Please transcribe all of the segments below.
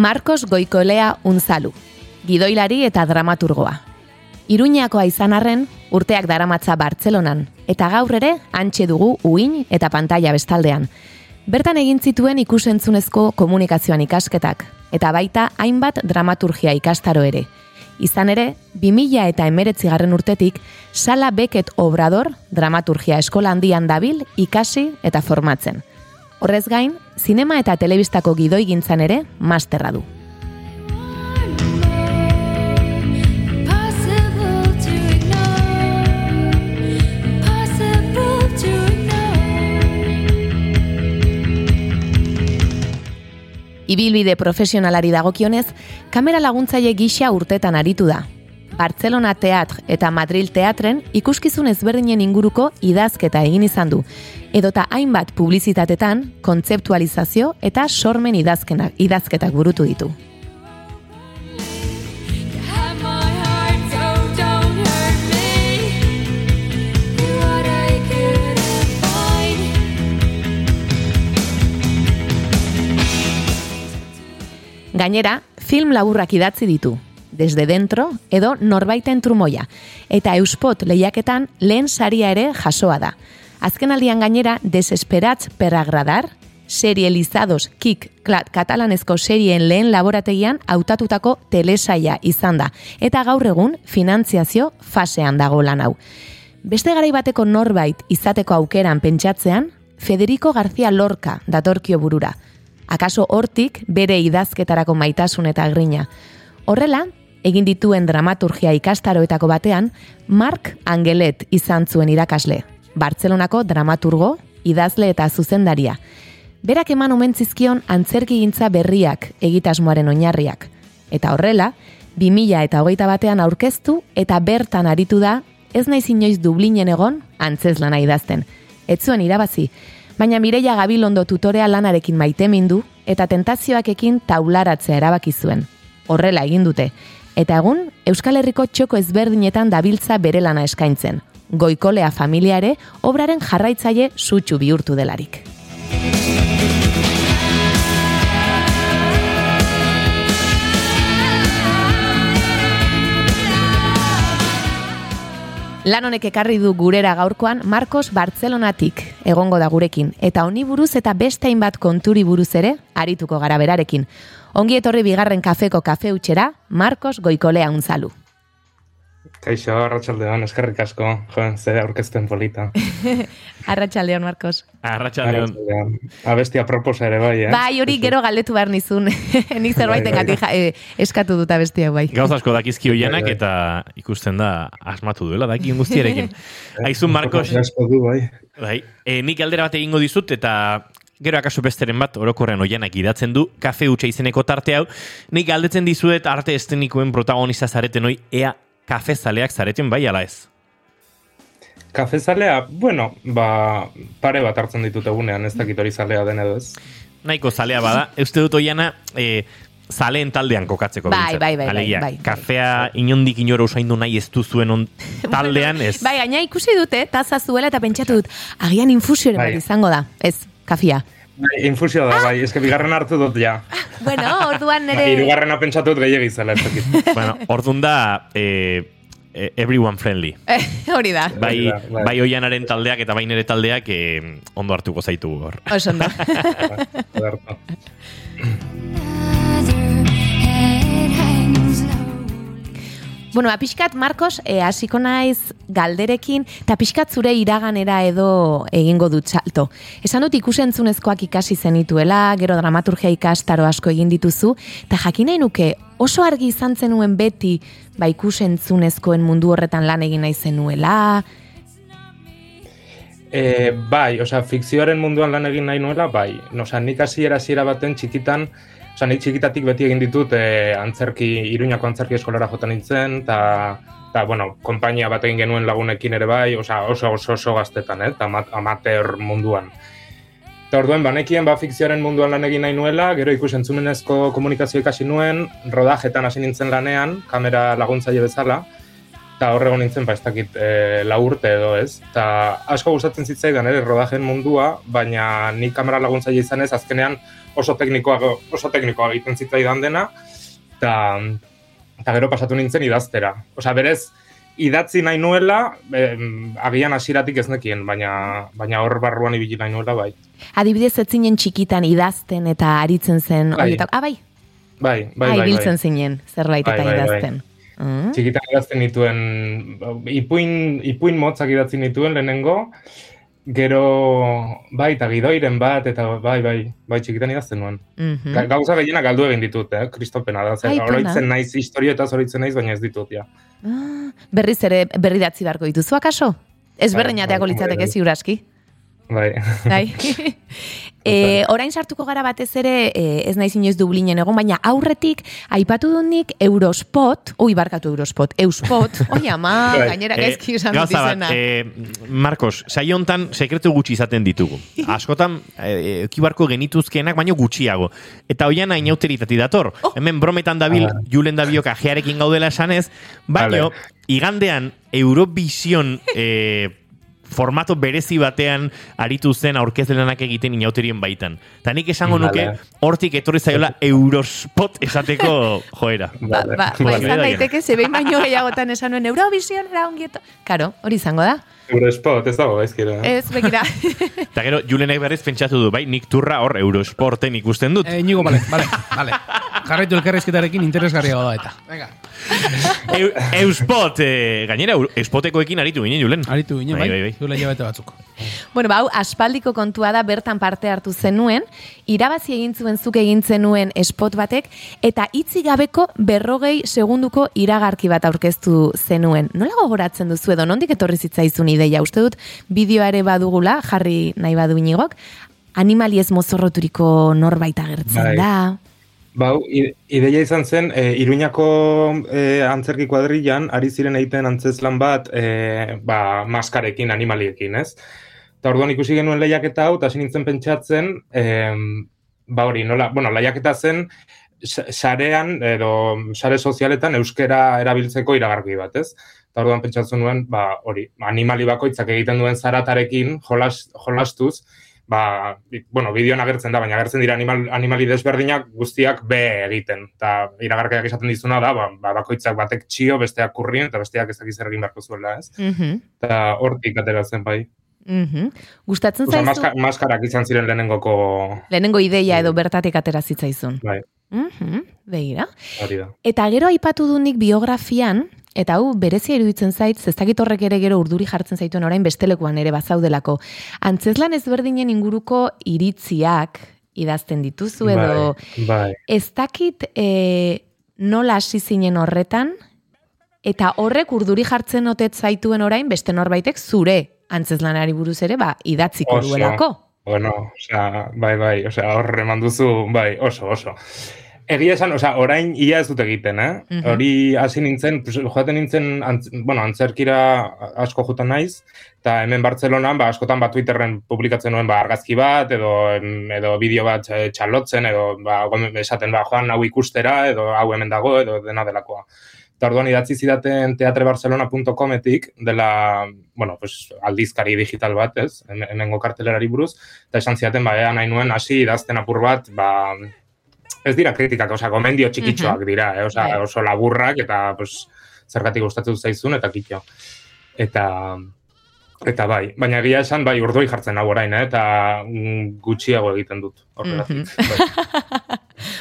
Marcos Goikolea Unzalu, gidoilari eta dramaturgoa. Iruñakoa izan arren, urteak daramatza Bartzelonan, eta gaur ere antxe dugu uin eta pantalla bestaldean. Bertan egin zituen ikusentzunezko komunikazioan ikasketak, eta baita hainbat dramaturgia ikastaro ere. Izan ere, 2000 eta emeretzi garren urtetik, Sala Beket Obrador dramaturgia eskola handian dabil ikasi eta formatzen. Horrez gain, zinema eta telebistako gidoi gintzan ere, masterra du. Ibilbide profesionalari dagokionez, kamera laguntzaile gisa urtetan aritu da. Barcelona Teatr eta Madrid Teatren ikuskizun ezberdinen inguruko idazketa egin izan du, edota hainbat publizitatetan kontzeptualizazio eta sormen idazkenak idazketak burutu ditu. Gainera, film laburrak idatzi ditu, desde dentro edo norbaiten trumoia, eta euspot lehiaketan lehen saria ere jasoa da. Azken aldian gainera, desesperatz per agradar, serializados kik katalanezko serien lehen laborategian hautatutako telesaia izan da, eta gaur egun finantziazio fasean dago lan hau. Beste garai bateko norbait izateko aukeran pentsatzean, Federico García Lorca datorkio burura, akaso hortik bere idazketarako maitasun eta grina. Horrela, egin dituen dramaturgia ikastaroetako batean, Mark Angelet izan zuen irakasle, Bartzelonako dramaturgo, idazle eta zuzendaria. Berak eman omentzizkion antzerki gintza berriak egitasmoaren oinarriak. Eta horrela, 2000 eta hogeita batean aurkeztu eta bertan aritu da, ez naiz inoiz Dublinen egon, antzezlana idazten. Ez zuen irabazi, baina Mireia Gabilondo tutorea lanarekin maitemindu eta tentazioakekin taularatzea erabaki zuen. Horrela egin dute. Eta egun, Euskal Herriko txoko ezberdinetan dabiltza bere lana eskaintzen. Goikolea familiare obraren jarraitzaile sutsu bihurtu delarik. Lan honek ekarri du gurera gaurkoan Marcos Bartzelonatik egongo da gurekin eta honi buruz eta beste hainbat konturi buruz ere arituko gara berarekin. Ongi etorri bigarren kafeko kafe utxera, Marcos Goikolea unzalu. Kaixo, arratsaldeon, eskerrik asko, jo, zer aurkezten polita. arratsaldeon, Marcos. Arratsaldeon. Abestia proposa ere bai, eh? Bai, hori gero galdetu behar nizun. Nik zerbaiten bai, bai, eh, eskatu dut abestia, bai. Gauz asko dakizki hoianak bai, bai. eta ikusten da asmatu duela, dakin guztiarekin. Aizun, Marcos. Du, bai. Bai, e, nik aldera bat egingo dizut eta gero akaso besteren bat orokorren oianak idatzen du, kafe utxa izeneko tarte hau, nik galdetzen dizuet arte estenikoen protagonista zareten hoi, ea kafezaleak zareten bai ala ez? Kafezalea, bueno, ba, pare bat hartzen ditut egunean, ez dakit hori zalea den edo ez. Nahiko zalea bada, euste dut oiana, e, zaleen taldean kokatzeko bai, bai, bai, bai, bai, Kafea bai. inondik inora usaindu nahi ez duzuen on taldean, ez? bai, gaina ikusi dute, taza zuela eta pentsatu dut, agian infusio bai. bat izango da, ez, kafia. Bai, infusio da, bai, eske bigarren hartu dut ja. bueno, orduan nere... Bai, irugarrena pentsatu dut gehiagin zela, ez dakit. bueno, orduan da, eh, eh everyone friendly. hori da. Bai, bai, bai oianaren taldeak eta bai nere taldeak eh, ondo hartuko zaitu hor. Oso ondo. Bueno, apiskat, Marcos, e, hasiko naiz galderekin, eta apiskat zure iraganera edo egingo dut txalto. Esan dut ikusentzunezkoak ikasi zenituela, gero dramaturgia ikastaro asko egin dituzu, eta jakin nahi nuke oso argi izan zenuen beti ba ikusentzunezkoen mundu horretan lan egin nahi zenuela, E, bai, osea, fikzioaren munduan lan egin nahi nuela, bai. Osea, nik hasiera hasiera baten txikitan, Osa, nik txikitatik beti egin ditut e, antzerki, iruñako antzerki eskolara jotan nintzen, eta, eta, bueno, konpainia bat egin genuen lagunekin ere bai, osa, oso oso oso gaztetan, eh, eta amateur munduan. Eta orduen, banekien ba fikzioaren munduan lan egin nahi nuela, gero ikusentzumenezko komunikazio ikasi nuen, rodajetan hasi nintzen lanean, kamera laguntzaile bezala, eta horrego nintzen, ba, ez dakit, e, lau urte edo ez. Eta asko gustatzen zitzaidan ere rodajen mundua, baina ni kamera laguntzaile izan ez, azkenean oso teknikoa, oso teknikoa egiten zitzaidan dena, eta, eta gero pasatu nintzen idaztera. Osea, berez, idatzi nahi nuela, em, agian hasiratik ez nekien, baina, baina hor barruan ibili nahi nuela, bai. Adibidez, ez zinen txikitan idazten eta aritzen zen. Bai. Ah, bai, Bai, bai, ah, bai. ibiltzen bai. zinen, zerbait Bai, eta bai, bai. idazten. Mm? Txikitan idazten nituen, ipuin, ipuin motzak idatzi nituen lehenengo, gero, bai, eta gidoiren bat, eta bai, bai, bai, txikitan idazten nuen. Mhm. Ga- Gauza gehienak galdu egin ditut, eh? kristopena da. Zer, oroitzen naiz, historietaz oroitzen naiz, baina ez ditut, ja. Ah, berriz ere berri datzi beharko dituzu akaso? Ez berreinateako litzateke bai. Bai. Bai. e, orain sartuko gara batez ere, e, ez naiz inoiz Dublinen egon, baina aurretik, aipatu dut nik Eurospot, ui, barkatu Eurospot, Euspot, oi ama, Bai. gainera Eh, gaizki esan dut izena. bat, eh, Marcos, saio hontan sekretu gutxi izaten ditugu. Askotan, eh, ekibarko genituzkenak, baino gutxiago. Eta hoian inauteri dator. Oh. Hemen brometan dabil, Ah. julen dabiok ajearekin gaudela esanez, baino, igandean Eurovision eh, formato berezi batean aritu zen aurkezlenak egiten inauterien baitan. Ta nik esango Vale. nuke, hortik etorri zaiola Eurospot esateko joera. Ba, ba, ba, izan Vale. daiteke, ze behin baino gehiagotan esan nuen Eurovision era ongieto. Karo, hori izango da. Eurospot, ez dago gaizkira. Ez, begira. Eta gero, Julenek berriz pentsatu du, bai, nik turra hor Eurosporten ikusten dut. Eh, Inigo, bale, bale, bale. Jarraitu elkarrezketarekin interesgarriago da eta. Venga. Eu, Euspot, eh, gainera, Eu- Euspotekoekin aritu ginen, Julen. Aritu ginen, bai? Bai, bai, bai. Duela hilabete batzuk. Bueno, ba, hau, aspaldiko kontua da bertan parte hartu zenuen, irabazi egin zuen zuk egin zenuen spot batek, eta hitzi gabeko berrogei segunduko iragarki bat aurkeztu zenuen. Nola gogoratzen duzu edo, nondik etorri zitzaizun ideia? Uste dut, bideoa ere badugula, jarri nahi badu inigok, animali ez mozorroturiko norbait agertzen Bai. da. Bau, i- ideia izan zen, e, Iruñako e, antzerki kuadrillan, ari ziren egiten antzeslan bat, e, ba, maskarekin, animaliekin, ez? Eta orduan ikusi genuen lehiaketa hau, eta nintzen pentsatzen, e, ba hori, nola, bueno, lehiaketa zen, sa- sarean, edo sare sozialetan euskera erabiltzeko iragarki bat, ez? Eta orduan pentsatzen nuen, ba, hori, animali bakoitzak egiten duen zaratarekin jolas, jolastuz, ba, bueno, bideoan agertzen da, baina agertzen dira animal, animali desberdinak guztiak be egiten. Eta iragarkiak esaten dizuna da, ba, ba, bakoitzak batek txio, besteak kurrien, eta besteak ez dakiz egin beharko zuela, ez? Mhm, Eta hortik ateratzen bai. Mhm. Gustatzen Osa, zaizu, maska, maskarak izan ziren lehenengoko, lehenengo ideia edo bertatik atera zitzaizun. bai, Mhm, begira. hori da. Eta gero aipatu du nik biografian, eta hau berezia iruditzen zait, zestakit horrek ere gero urduri jartzen zaituen orain bestelekuan ere bazaudelako. Antzeslan ezberdinen inguruko iritziak idazten dituzu edo Bai, bai. ez dakit e, nola hasi zinen horretan, eta horrek urduri jartzen otet zaituen orain beste norbaitek zure antzeslanari buruz ere ba idatziko Oso. duelako. Bueno, osea, bai, bai, osea, hor eman duzu, bai, oso, oso. Egia esan, osea, orain ia ez dut egiten, eh? Mhm. Hori hasi nintzen, pues, joaten nintzen, antz, bueno, antzerkira asko jutan naiz, eta hemen Bartzelonan, ba, askotan ba, Twitterren publikatzen nuen ba, argazki bat, edo, em, edo bideo bat eh, txalotzen, edo ba, esaten, ba, joan hau ikustera, edo hau hemen dago, edo dena delakoa. Eta orduan idatzi zidaten teatrebarcelona.cometik dela, bueno, pues, aldizkari digital bat, ez, Hem- hemengo kartelerari buruz, eta esan zidaten, ba, ea nahi nuen hasi idazten apur bat, ba, ez dira kritikak, osea, gomendio txikitxoak dira, eh? osea, Bai. oso laburrak, eta, pues, zergatik gustatzen zaizun, eta kitxo. Eta, eta bai, baina egia esan, bai, urdoi jartzen hau orain, eh? eta mm, gutxiago egiten dut, horregatik. Bai.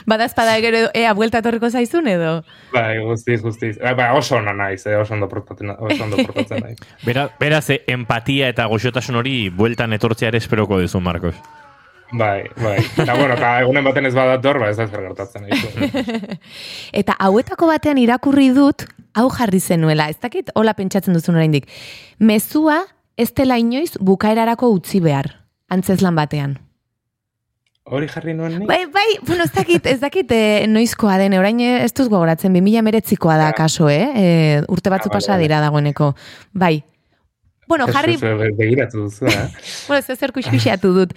Badazpada gero ea buelta etorriko zaizun edo? Bai, guztiz, guztiz. Bai, oso ona naiz, eh? oso ondo portatzen, oso ondo portatzen naiz. Bera, beraz, eh, empatia eta goxotasun hori bueltan etortzea ere esperoko duzu, Marcos. Bai, bai. Eta, bueno, eta egunen baten ez badator, ba, ez da zer gertatzen. Eta hauetako batean irakurri dut, hau jarri zenuela, ez dakit, hola pentsatzen duzun oraindik. Mezua ez dela inoiz bukaerarako utzi behar, antzeslan batean. Hori jarri nuen nik? Bai, bai, bueno, ez dakit, ez dakit eh, noizkoa den, orain eh, ez duz gogoratzen, 2000 meretzikoa da kaso, eh? eh urte batzu Ah, pasa vale. dira dagoeneko. Bai. Bueno, jarri, begiratu duzu, eh? bueno, ez zer kuxkuxiatu dut.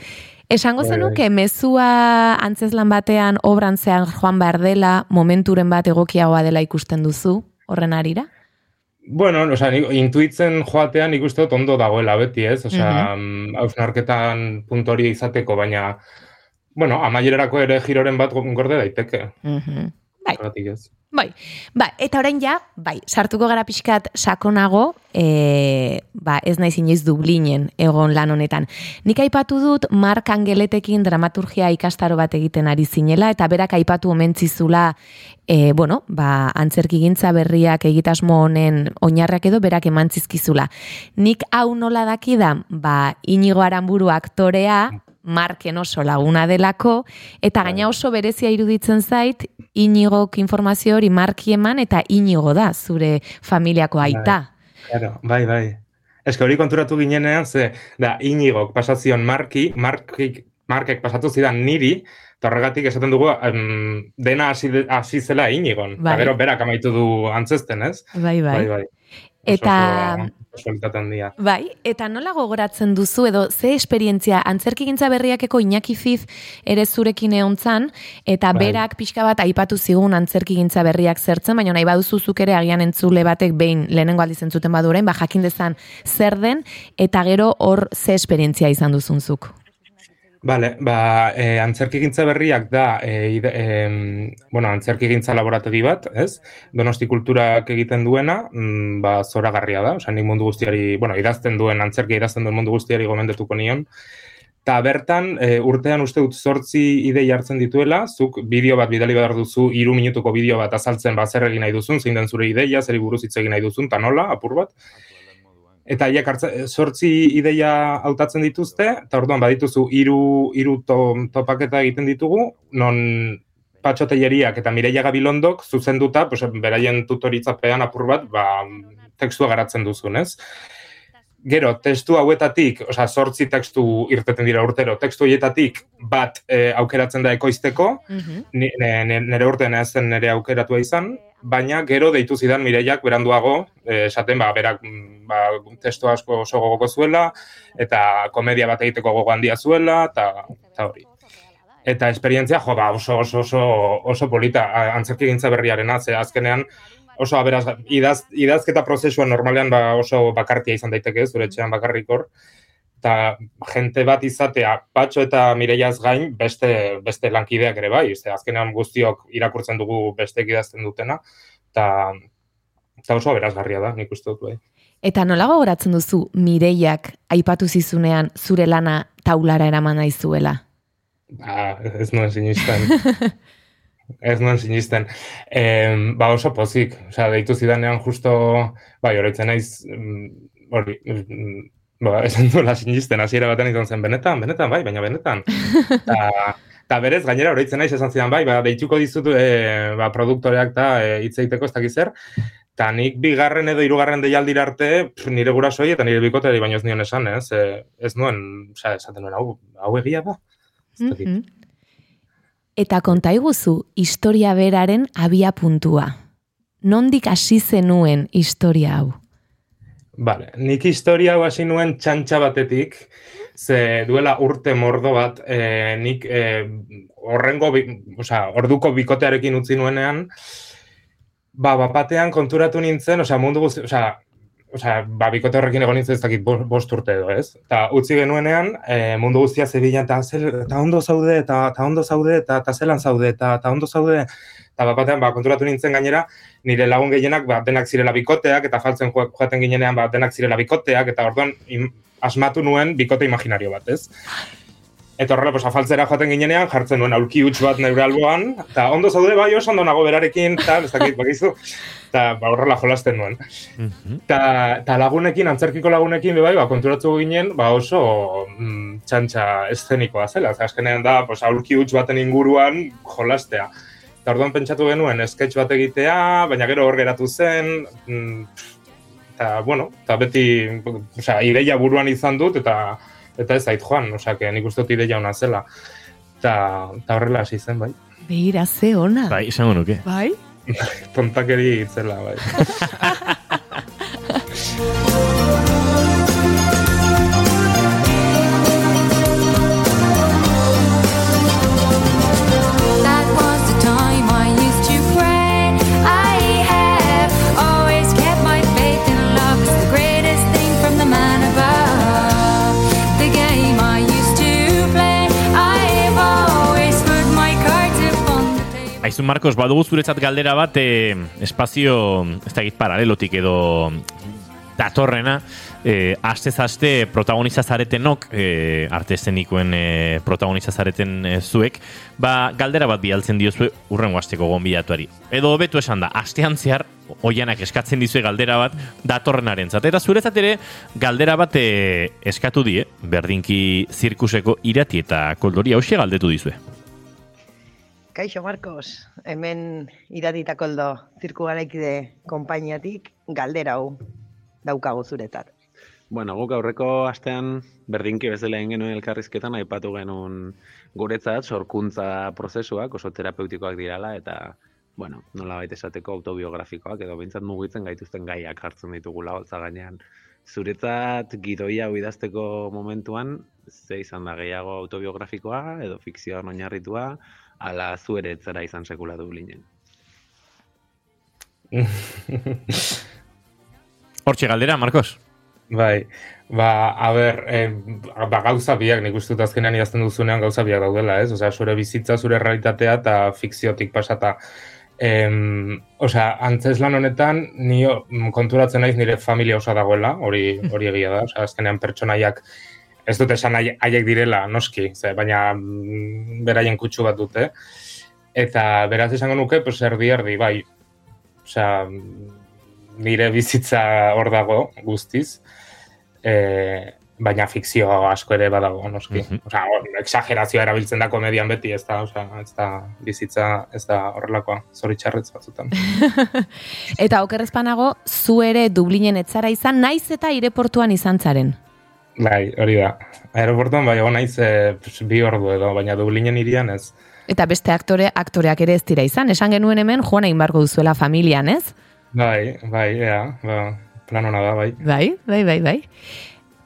Esango Bai, zenuke, mezua antzeslan batean obran zean joan behar dela, momenturen bat egokiagoa dela ikusten duzu, horren arira? Bueno, o sea, ni- intuitzen joatean nik uste dut ondo dagoela beti, ez? Osea, mm hausnarketan puntu hori izateko, baina, bueno, amaierarako ere giroren bat gorde daiteke. Mhm. Bai. Horregatik ez. Bai, ba, eta orain ja, bai, sartuko gara pixkat sakonago, e, ba, ez naiz inoiz Dublinen egon lan honetan. Nik aipatu dut Mark Angeletekin dramaturgia ikastaro bat egiten ari zinela, eta berak aipatu omentzizula, e, bueno, ba, antzerkigintza berriak egitasmo honen oinarrak edo berak eman zizkizula. Nik hau nola dakidan, ba, inigo aranburu aktorea, Marken oso laguna delako, eta gaina oso berezia iruditzen zait, inigok informazio hori marki eman, eta inigo da, zure familiako aita. Claro, bai, bai. Que hori konturatu ginenean, ze, da, inigok pasazion marki, markik, markek pasatu zidan niri, eta horregatik esaten dugu, em, dena hasi, hasi zela inigon. Bai. Eta gero berak amaitu du antzesten, ez? Bai, bai. Bai, bai. Eta- handia. Bai, eta nola gogoratzen duzu edo ze esperientzia antzerkigintza berriakeko Iñaki Fiz ere zurekin egontzan eta Bai. berak pixka bat aipatu zigun antzerkigintza berriak zertzen, baina nahi baduzu zuk ere agian entzule batek behin lehenengo aldiz entzuten badu orain, ba jakin dezan zer den eta gero hor ze esperientzia izan duzunzuk. Bale, ba, e, antzerkigintza berriak da, e, em, bueno, antzerkigintza laborategi bat, ez? Donosti kulturak egiten duena, mm, ba, zoragarria da, osea, nik mundu guztiari, bueno, idazten duen, antzerkia idazten duen mundu guztiari gomendetuko nion. Ta bertan, e, urtean uste dut zortzi idei hartzen dituela, zuk bideo bat bidali behar duzu, iru minutuko bideo bat azaltzen ba, zer egin nahi duzun, zein den zure ideia, zeri buruz hitz egin nahi duzun, ta nola, apur bat. Eta haiek hartze- zortzi ideia hautatzen dituzte, eta orduan badituzu hiru hiru to, topaketa egiten ditugu, non Patxo Telleriak eta Mireia Gabilondok zuzenduta, pues, beraien tutoritzapean apur bat, ba, tekstua garatzen duzun, ez? Gero, testu hauetatik, osea, zortzi tekstu irteten dira urtero, tekstu horietatik bat e, aukeratzen da ekoizteko, ne- ne- nire urtean ez zen nire aukeratua izan, baina gero deitu zidan Mireiak beranduago, eh, esaten ba, berak mm, ba, testu asko oso gogoko zuela, eta komedia bat egiteko gogo handia zuela, eta, eta hori. Eta esperientzia, jo, ba, oso, oso, oso, oso polita, a- antzerkigintza berriarena, ze azkenean oso aberaz, idaz, idazketa prozesua normalean ba, oso bakartia izan daiteke, zure etxean bakarrik hor, eta jente bat izatea patxo eta mireiaz gain beste, beste lankideak ere bai, ze azkenean guztiok irakurtzen dugu bestek idazten dutena, eta eta oso aberazgarria da, nik uste dut bai. Eta nola gogoratzen duzu Mireiak aipatu zizunean zure lana taulara eraman naizuela? Ba, ez nuen sinisten. ez nuen sinisten. Em, ba oso pozik, osea, deitu zidanean justo, bai, oroitzen naiz, mm, hori, mm, ba, esan duela sinisten, hasiera batean izan zen, benetan, benetan, bai, baina benetan. Ta, ta berez, gainera, oroitzen naiz esan zidan, bai, ba, deituko dizut, e, ba, produktoreak da, e, hitz egiteko ez dakiz zer, Ta nik bigarren edo hirugarren deialdira arte, pff, nire gurasoi eta nire bikoteari baino ez nion esan, ez? E, ez nuen, osea, esaten nuen, hau, hau egia da. Dakit. Mhm. Eta konta iguzu historia beraren abia puntua. Nondik hasi zenuen historia hau? Vale, nik historia hau hasi nuen txantxa batetik, ze duela urte mordo bat, e, nik e, horrengo, bi, osea, orduko bikotearekin utzi nuenean, ba, bapatean konturatu nintzen, osea, mundu guzti, osea, osea, ba, bikote horrekin egon nintzen ez dakit bost, urte edo, ez? Eta utzi genuenean, e, mundu guztia zebilan, eta, eta ondo zaude, eta, ondo zaude, eta, zelan zaude, eta ondo zaude, eta bapatean, ba, konturatu nintzen gainera, nire lagun gehienak ba, denak zirela bikoteak, eta faltzen jo- joaten ginenean ba, denak zirela bikoteak, eta orduan asmatu nuen bikote imaginario bat, ez? Eta horrela, pues, afaltzera joaten ginenean, jartzen nuen aulki huts bat neure alboan, eta ondo zaude, bai, oso ondo nago berarekin, eta, ez dakit, bakizu, eta ba, horrela jolasten nuen. Ta, ta lagunekin, antzerkiko lagunekin, bai, ba, konturatu ginen, ba, oso mm, txantxa eszenikoa zela. Eta azkenean da, pues, aulki huts baten inguruan jolastea. Eta orduan pentsatu genuen, sketch bat egitea, baina gero hor geratu zen, mm, eta, bueno, eta beti, osea, ideia buruan izan dut, eta eta ez zait joan, osea, que nik uste dut ideia ona zela. Eta, eta horrela hasi zen, bai. Begira, ze ona. Bai, esango nuke. Bai? Tontakeri itzela, bai. Aizu Marcos, badugu zuretzat galdera bat e, espazio, ez da paralelotik edo datorrena, e, aste protagonista zaretenok, e, arte eszenikoen e, protagonista zareten e, zuek, ba, galdera bat bialtzen diozue urrengo asteko gonbidatuari. Edo hobetu esan da, astean zehar, oianak eskatzen dizue galdera bat datorrenaren zat. Eta zuretzat ere, galdera bat e, eskatu die, berdinki zirkuseko irati eta koldori hausia galdetu dizue. Kaixo Marcos, hemen iratita koldo zirku garaikide konpainiatik galdera hau daukagu zuretzat. Bueno, guk aurreko astean berdinki bezala egin genuen elkarrizketan aipatu genuen guretzat sorkuntza prozesuak oso terapeutikoak dirala eta bueno, nola baita esateko autobiografikoak edo bintzat mugitzen gaituzten gaiak hartzen ditugula holtza gainean. Zuretzat gidoia idazteko momentuan ze izan da gehiago autobiografikoa edo fikzioan oinarritua ala zuere etzera izan sekula du linen. Hortxe galdera, Marcos. Bai, ba, a ber, eh, ba, gauza biak, nik uste dut azkenean idazten duzunean gauza biak daudela, ez? Osea, zure bizitza, zure realitatea eta fikziotik pasata. Em, osea, antzes lan honetan, ni konturatzen naiz nire familia osa dagoela, hori hori egia da, osea, azkenean pertsonaiak ez dute esan haiek direla, noski, ze, baina mm, beraien kutsu bat dute. Eta beraz esango nuke, pues, erdi, erdi, bai, osea, nire bizitza hor dago guztiz e, baina fikzio asko ere badago, noski. Mm -hmm. Osa, exagerazioa erabiltzen da komedian beti, ez da, osa, ez da bizitza, ez da horrelakoa, zoritxarretz batzutan. eta okerrezpanago, zu ere Dublinen etzara izan, naiz eta aireportuan izan zaren? Bai, hori da. Aeroportuan bai, naiz e, bi ordu edo, baina Dublinen irian ez. Eta beste aktore, aktoreak ere ez dira izan, esan genuen hemen, joan egin barko duzuela familian, ez? Bai, bai, ea, ba, plan hona da, bai. Bai, bai, bai, bai.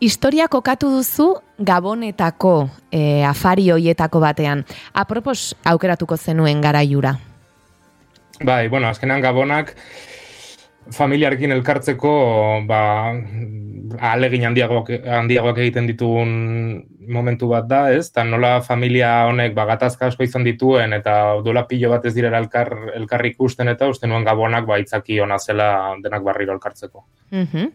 Historia kokatu duzu Gabonetako e, afari hoietako batean. Apropos aukeratuko zenuen garaiura. Bai, bueno, azkenan Gabonak familiarekin elkartzeko ba, alegin handiagoak, handiagoak egiten ditugun momentu bat da, ez? Ta nola familia honek bagatazka asko izan dituen eta dola pilo bat ez direra elkar, elkarri ikusten eta uste nuen gabonak ba itzaki ona zela denak barriro elkartzeko. Mm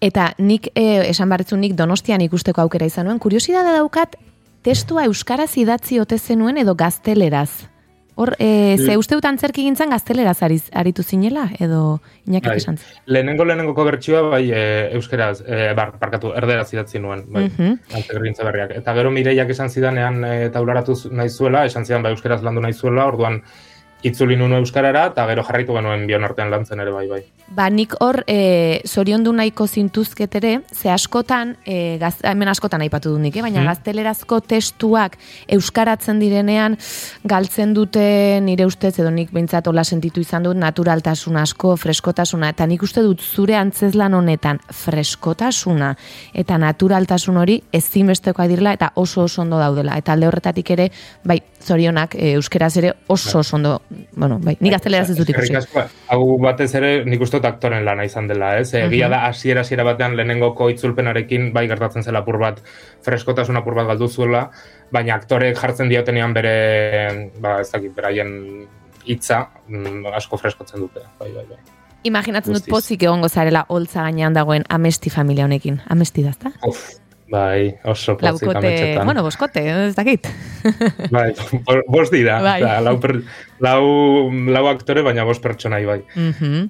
Eta nik eh, esan barretzu nik donostian ikusteko aukera izan nuen, kuriosidade daukat testua euskaraz idatzi ote zenuen edo gazteleraz? Hor, e, ze uste dut antzerki gintzen gazteleraz aritu zinela, edo inakik bai. esan Lehenengo lehenengo bertsioa, bai, e, euskeraz, e, bar, barkatu, erderaz idatzi nuen, bai, mm -hmm. berriak. Eta gero mireiak esan zidanean e, taularatu nahi zuela, esan zidan, bai, euskeraz landu nahi zuela, orduan, itzuli nuen euskarara, eta gero jarraitu genuen bion artean lantzen ere bai bai. Ba, nik hor, e, zorion du nahiko zintuzket ere, ze askotan, e, gaz, hemen askotan aipatu du nik, eh? baina hmm. gaztelerazko testuak euskaratzen direnean, galtzen dute nire ustez, edo nik behintzat hola sentitu izan dut, naturaltasun asko, freskotasuna, eta nik uste dut zure antzezlan honetan freskotasuna, eta naturaltasun hori ezinbestekoa direla, eta oso oso ondo daudela, eta alde horretatik ere, bai, zorionak, e, euskeraz ere oso oso ondo bueno, bai, nik gazteleraz ez dut ikusi. Hau batez ere, nik uste aktoren lana izan dela, ez? Uh -huh. da, hasiera hasiera batean lehenengoko itzulpenarekin, bai gertatzen zela apur bat, freskotasun apur bat galdu zuela, baina aktore jartzen diotenean bere, ba, ez dakit, beraien hitza mm, asko freskotzen dute, bai, bai, bai. Imaginatzen dut pozik egongo zarela holtza gainean dagoen amesti familia honekin. Amesti dazta? Uf, Bai, oso potzik Laukote, bueno, boskote, ez dakit. bai, bos dira. Bai. lau, per, lau, lau aktore, baina bos pertsonai bai. Mm -hmm.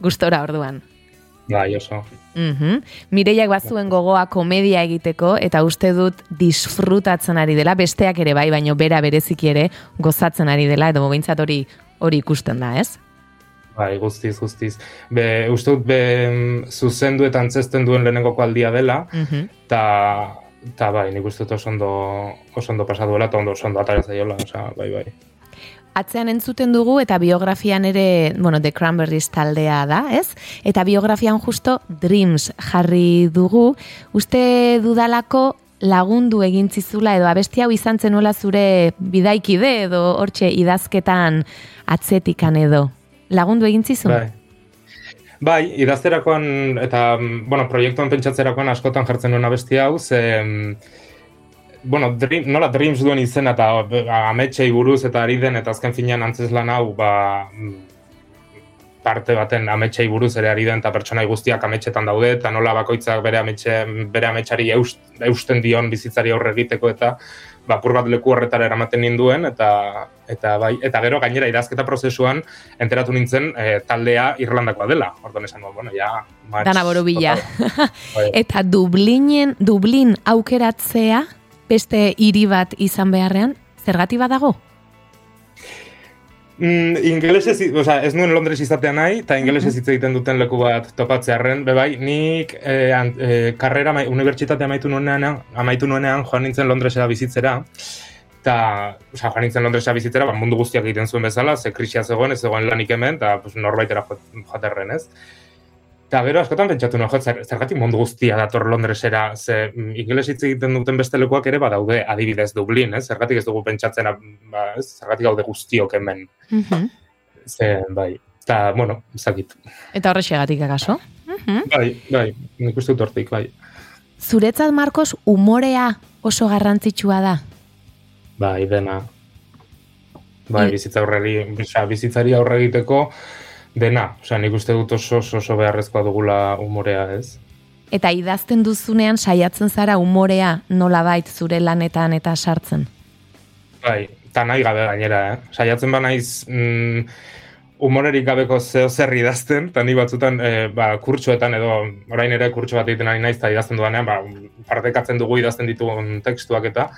Gustora orduan. Bai, oso. Mm -hmm. Mireiak bazuen gogoa komedia egiteko, eta uste dut disfrutatzen ari dela, besteak ere bai, baino bera bereziki ere gozatzen ari dela, edo bobintzat hori hori ikusten da, ez? Bai, guztiz, guztiz. Be, uste dut, be, zuzendu eta antzesten duen lehenengoko aldia dela, eta, mm -hmm. bai, nik uste dut oso ondo, oso ondo pasaduela, eta ondo oso ondo atara zaiola, oza, bai, bai. Atzean entzuten dugu eta biografian ere, bueno, The Cranberries taldea da, ez? Eta biografian justo Dreams jarri dugu. Uste dudalako lagundu egintzizula edo abesti hau izan zenuela zure bidaikide edo hortxe idazketan atzetikan edo lagundu egin zizun? Bai. Bai, idazterakoan eta bueno, proiektuan pentsatzerakoan askotan jartzen nuen abesti hau, ze bueno, dream, nola Dreams duen izena eta ametsei buruz eta ari den, eta azken finean antzeslan hau, ba, mm, parte baten ametsei buruz ere ari den, eta pertsonai guztiak ametsetan daude, eta nola bakoitzak bere, ametxe, bere ametsari eust, eusten dion bizitzari aurre egiteko, eta bapur bat leku horretara eramaten ninduen, eta, eta, bai, eta gero gainera idazketa prozesuan enteratu nintzen eh, taldea Irlandakoa dela. Orduan esan dut, bueno, ja... match Dana borobila. Bai. Eta Dublinen, Dublin aukeratzea, beste hiri bat izan beharrean, zergati badago? Mm, ingelesez, o sea, ez nuen Londres izatea nahi, eta ingelesez hitz egiten duten leku bat topatzearren, bebai, nik eh, an, eh, karrera, amai- unibertsitatea amaitu nuenean, amaitu nuenean joan nintzen Londresera bizitzera, eta, osea, joan nintzen Londresera bizitzera, ba, mundu guztiak egiten zuen bezala, ze krisia zegoen, ez zegoen lanik hemen, eta pues, norbaitera joaterren, ez? Eta gero askotan pentsatu zer, zergatik mundu guztia dator Londresera, ze mm, ingeles hitz egiten duten beste lekuak ere badaude, adibidez Dublin, ez? Zergatik ez dugu pentsatzen, ba? Zergatik gaude guztiok hemen. Mhm. Ze, bai, eta, bueno, ezakit. Eta horrexegatik akaso? Mhm. Bai, bai, nik uste dut hortik, bai. Zuretzat, Marcos, umorea oso garrantzitsua da. Bai, dena. Bai, bizitza aurreri, osea, bizitzari aurre egiteko dena. Osea, nik uste dut oso oso, beharrezkoa dugula umorea, ez? Eta idazten duzunean saiatzen zara umorea nolabait zure lanetan eta sartzen. Bai, eta nahi gabe gainera, eh? Saiatzen ba naiz mm, umorerik gabeko zeo zer idazten, eta ni batzutan e, ba, kurtsuetan edo orain ere kurtsu bat egiten ari naiz eta idazten dudanean, ba, partekatzen dugu idazten ditugun tekstuak eta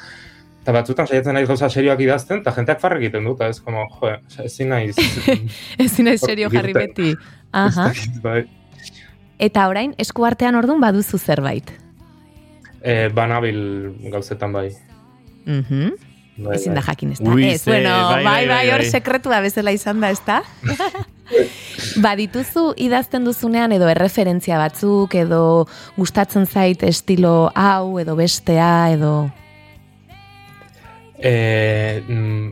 eta batzutan saiatzen naiz gauza serioak idazten, eta jenteak farre egiten dut, ez como, jo, ezin naiz. Ezin naiz serio jarri beti. Aha. bai. Eta orain eskuartean ordun baduzu zerbait. E, banabil gauzetan bai. Mhm. bai, Ezin da bai. jakin ez da. Ui, Ez, bueno, bai, bai, bai, bai, bai, hor bai. sekretua bezala izan da, ez da? Badituzu idazten duzunean edo erreferentzia batzuk, edo gustatzen zait estilo hau, edo bestea, edo... Eh, mm,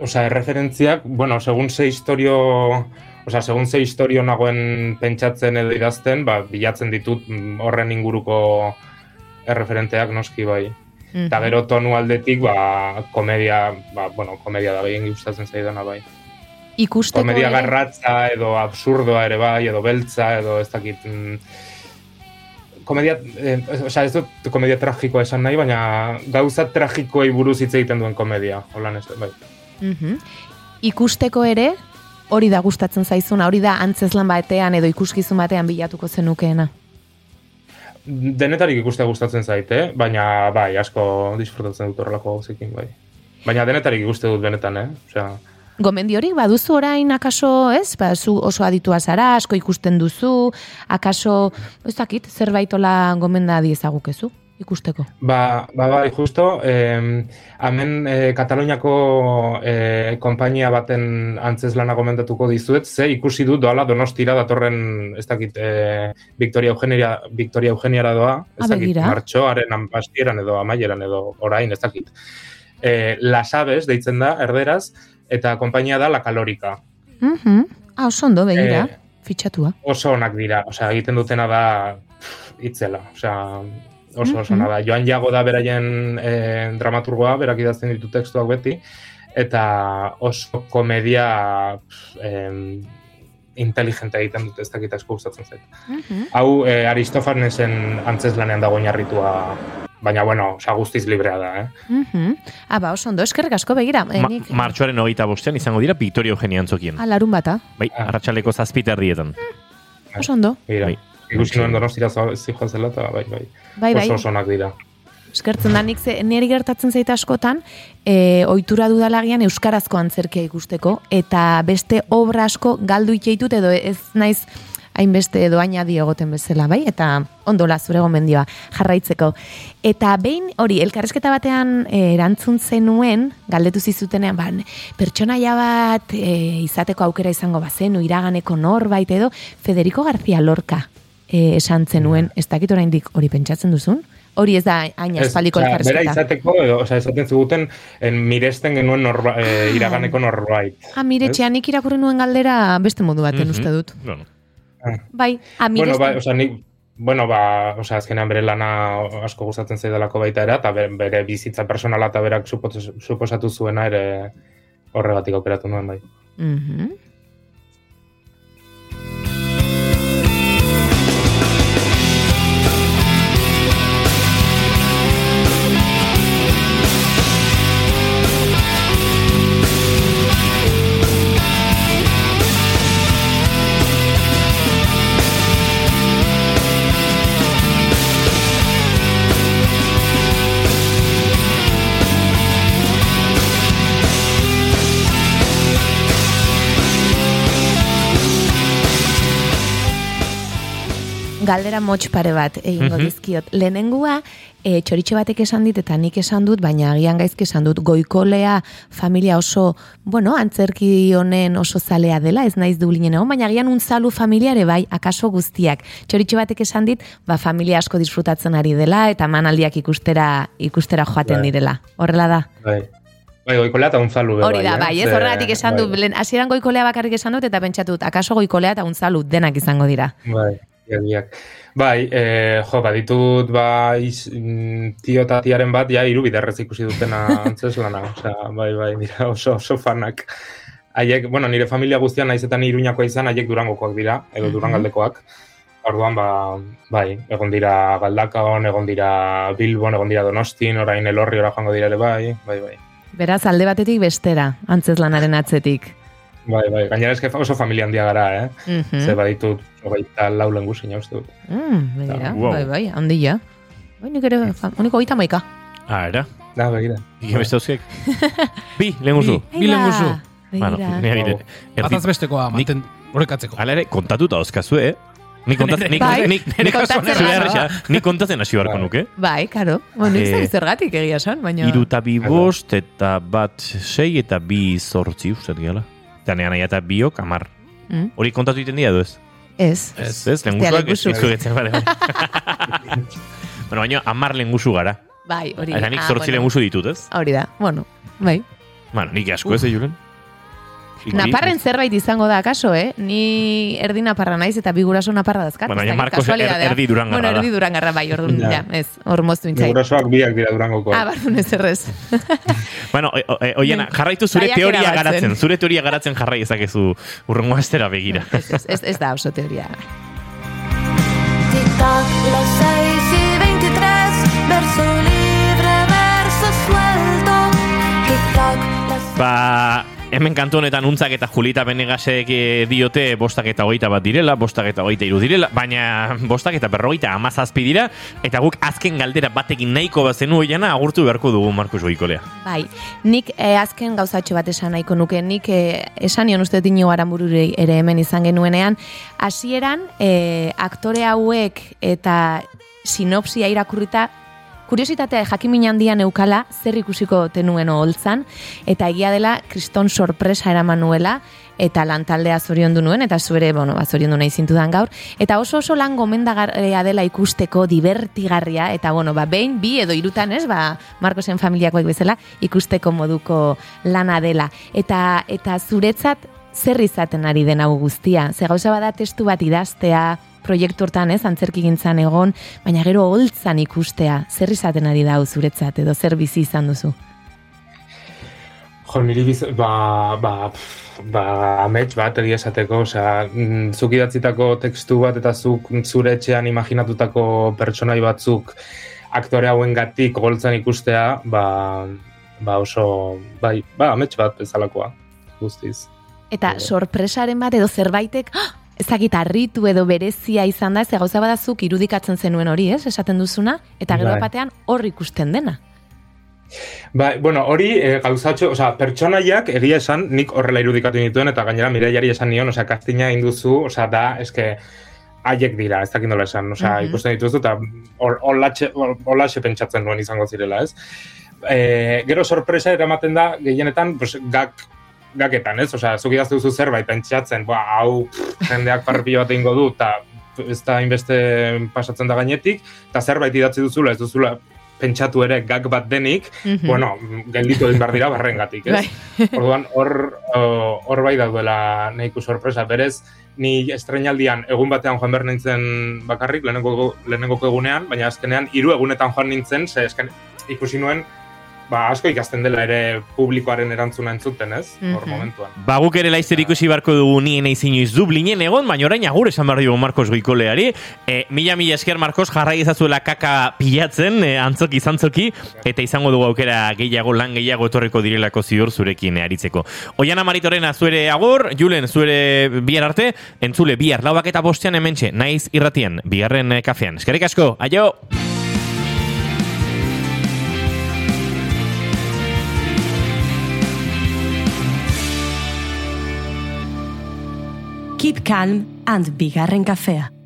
osea, erreferentziak, bueno, segun ze historio, osea, segun ze historio nagoen pentsatzen edo idazten, ba, bilatzen ditut mm, horren inguruko erreferenteak noski bai. Eta gero tonu aldetik, ba, komedia, ba, bueno, komedia da behien gustatzen zaidana bai. Ikusteko Komedia ere- garratza edo absurdoa ere bai, edo beltza, edo ez dakit... mm, komedia, eh, osea, ez dut komedia tragikoa esan nahi, baina gauza tragikoei buruz hitz egiten duen komedia, holan ez, bai. Mhm. Ikusteko ere, hori da gustatzen zaizuna, hori da antzeslan batean edo ikuskizun batean bilatuko zenukeena. Denetarik ikustea gustatzen zaite, baina bai, asko disfrutatzen dut horrelako gauzekin, bai. Baina denetarik ikuste dut benetan, eh? Osea, Gomendiorik baduzu orain akaso, ez? Ba, zu oso aditua zara, asko ikusten duzu, akaso, ez dakit, zerbaitola gomenda diezagukezu ikusteko. Ba, ba, bai, justo, eh, hemen eh, Kataluniako eh, konpainia baten antzeslana gomendatuko dizuet, ze ikusi dut doala donostira datorren, ez dakit, eh, Victoria Eugenia, Victoria Eugeniara doa, ez Ah, dakit, martxoaren amastieran edo amaieran edo orain, ez dakit. Eh, Las Aves deitzen da, erderaz, eta konpainia da La Kalorika. Mhm. Ah, oso ondo, begira, Eh, fitxatua. oso onak dira, osea, egiten dutena da itzela, osea, oso oso ona da. Joan Jago da beraien eh, dramaturgoa, berak idazten ditu tekstuak beti, eta oso komedia em, inteligente egiten dute ez dakit asko gustatzen zait. Mhm. Hau eh, Aristofanesen antzeslanean dago oinarritua, baina bueno, osea, guztiz librea da, eh? Mhm. Ah, ba, oso ondo, eskerrik asko begira. Ma, nik- martxoaren hogeita bostean izango dira Victoria Eugenia antzokien. Ah, larun bata. Bai, Ah. arratsaleko zazpita erdietan. Oso ondo. Begira, Bai. ikusi nuen donostira zijoa zela, eta bai, bai. Bai, bai. Oso oso onak dira. Eskertzen da, nik ze, niri gertatzen zait askotan, e, ohitura dudalagian euskarazko antzerkia ikusteko, eta beste obra asko galdu itxeitut edo ez naiz hainbeste edo añadi egoten bezala, bai? Eta ondola zure gomendioa jarraitzeko. Eta behin hori, elkarrezketa batean e, erantzun zenuen, galdetu zizutenean, ba, pertsonaia bat e, izateko aukera izango bazenu, iraganeko norbait edo, Federico García Lorca e, esan zenuen, ez dakit oraindik hori pentsatzen duzun? Hori ez da hain Ez, aspaldiko osea, Bera elkarrezketa. izateko, edo, osea, esaten ziguten, en, miresten genuen norba, e, iraganeko norbait. Ah, mire, Ez? txeanik irakurri nuen galdera beste modu baten Mhm. uste dut. Bueno, Bai, ah, Bueno, miresten. bai, osea, nik, bueno, ba, osea, azkenean bere lana asko gustatzen zaidalako baita era, eta be- bere bizitza personala eta berak supos- suposatu zuena ere horregatik aukeratu nuen bai. Mhm. Galdera motx pare bat egingo Mhm. dizkiot. Lehenengua, e, txoritxo batek esan dit eta nik esan dut, baina agian gaizki esan dut, goikolea familia oso, bueno, antzerki honen oso zalea dela, ez naiz dublinen egon, baina agian unzalu familiare bai, akaso guztiak. Txoritxo batek esan dit, ba, familia asko disfrutatzen ari dela, eta manaldiak ikustera, ikustera joaten Bai. direla. Horrela da. Bai. Bai, goikolea eta unzalu Hori da, bai, ez horregatik esan dut, bai. lehen hasieran goikolea bakarrik esan dut, eta pentsatut, akaso goikolea eta unzalu denak izango dira. Bai, egiak. Bai, e, jo, baditut, ba, iz, mm, tio eta tiaren bat, ja, hiru biderrez ikusi dutena antzeslana, osea, bai, bai, dira oso, oso fanak. Haiek, bueno, nire familia guztian naizetan iruñakoa izan, haiek durangokoak dira, edo durangaldekoak. Orduan, ba, bai, egon dira Galdakaon, egon dira Bilbon, egon dira Donostin, orain elorri ora joango dira ere bai, bai, bai. Beraz, alde batetik bestera, antzeslanaren atzetik. Bai, bai, gainera eske oso familia handia gara, eh? Mhm. Ze baditut, hogeita lau lengu uste dut. Mm, begira, Wow. bai, bai, handia. Bai, nik ere, honiko gita maika. Ah, era. Da, begira. Ike beste hauziek. Bi, lehen guzu. Bi. Bilen guzu. Bueno, nire dire. Erdi, Bataz bestekoa, manten, horrekatzeko. Hala ere, kontatuta dauzkazu, eh? Kontatzen, nik, Bai, nik, kontatzen zure hasi. erresa, nik kontatzen hasi beharko Bai. nuke. Bai, karo. Bueno, nik Eh, zergatik egia esan, baina... Hiru eta bi bost, eta bat sei, eta bi zortzi uste diala. Eta nean nahi eta biok, amar. Mm, Hori kontatu egiten dira edo ez? Ez. Ez, guzuak ez lehengusuk. zugetzen, bale, bueno, baina amar lehen guzu gara. Bai, hori. Eta nik ah, zortzi bueno. lehen guzu ditut, ez? Hori da, bueno, bai. Bueno, nik asko ez, eh, Julen? Naparren zerbait izango da, akaso, eh? Ni erdi naparra naiz eta bi guraso naparra dazkat. Bueno, dakit, Marcos er- erdi durangarra Bueno, da. erdi durangarra bai, orduan, Ja. ja, ez, hor moztu intzai. Gurasoak biak dira durangokoak. Ah, bardun ez errez. Bueno, o- o- e, oiena, Bai. jarraitu zure teoria garatzen. Zure teoria garatzen jarrai ezakezu urrengo astera begira. ez, ez, ez, ez da oso teoria. Seis y veintitrés, verso libre, verso suelto. Las Ba, hemen kantu honetan untzak eta Julita Benegasek eh, diote bostak eta hogeita bat direla, bostak eta hogeita iru direla, baina bostak eta berrogeita amazazpi dira, eta guk azken galdera batekin nahiko bazenu oiana agurtu beharko dugu Markus Goikolea. Bai, nik eh, azken gauzatxo bat esan nahiko nuke, nik eh, esan nion uste dut ino arambururi ere hemen izan genuenean, hasieran eh, aktore hauek eta sinopsia irakurrita kuriositatea jakimin handia neukala zer ikusiko tenuen oholtzan? Eta egia dela kriston sorpresa eraman nuela eta lantaldea zoriondu nuen eta zuere, bueno, ba, zoriondu nahi zintudan gaur. Eta oso oso lan gomendagarria dela ikusteko divertigarria eta bueno, ba, behin, bi edo irutan ez, ba, Marcosen familiakoek bezala ikusteko moduko lana dela. Eta, eta zuretzat zer izaten ari den hau guztia. Ze gauza bada testu bat idaztea, proiektu hortan ez, antzerki gintzan egon, baina gero holtzan ikustea, zer izaten ari da zuretzat, edo zer bizi izan duzu. Jo, niri biz, ba, ba, ba, amets bat egia esateko, osea, mm, zuk idatzitako tekstu bat eta zuk zure etxean imaginatutako pertsonai batzuk aktore hauen gatik goltzan ikustea, ba, ba oso, bai, ba, amets bat bezalakoa, guztiz. Eta sorpresaren bat edo zerbaitek, "Ah, ez dakit harritu edo berezia izan da, ze gauza badazuk irudikatzen zenuen hori, ez, esaten duzuna, eta gero Bai. batean hor ikusten dena. Ba, bueno, hori e, gauzatxo, osea, pertsonaiak egia esan nik horrela irudikatu nituen eta gainera miraiari esan nion, osea, kastina induzu, osea, da, eske, haiek dira, ez dakit nola esan, osea, Mhm. ikusten dituzu eta hor- holatxe holatxe pentsatzen nuen izango zirela, ez? E, gero sorpresa eramaten da, gehienetan, pues, gak, gaketan, ez? Osea, zuk idazte duzu zerbait pentsatzen, ba, hau jendeak parpio bat egingo du, eta ez da inbeste pasatzen da gainetik, eta zerbait idatzi duzula, ez duzula pentsatu ere gag bat denik, Mhm. bueno, gelditu egin behar dira barrengatik, ez? Bai. Orduan, hor, hor bai dauela nahiko sorpresa, berez, ni estrenaldian egun batean joan behar nintzen bakarrik, lehenengo, lehenengoko egunean, baina azkenean hiru egunetan joan nintzen, ze esken, ikusi nuen, ba, asko ikasten dela ere publikoaren erantzuna entzuten, ez? Hor Mhm. momentuan. Ba, guk ere laizzer ikusi barko dugu nien eiz inoiz Dublinen egon, baina orain agur esan behar dugu Marcos Goikoleari. E, mila mila esker Marcos jarrai ezazuela kaka pilatzen, e, antzoki zantzoki, eta izango dugu aukera gehiago, lan gehiago etorreko direlako ziur zurekin aritzeko. Oiana Maritorena zuere agur, Julen zuere bihar arte, entzule bihar lauak eta bostean hementxe, naiz irratian, bigarren e, kafean. Eskerrik asko, aio! Keep calm and bigarren kafea.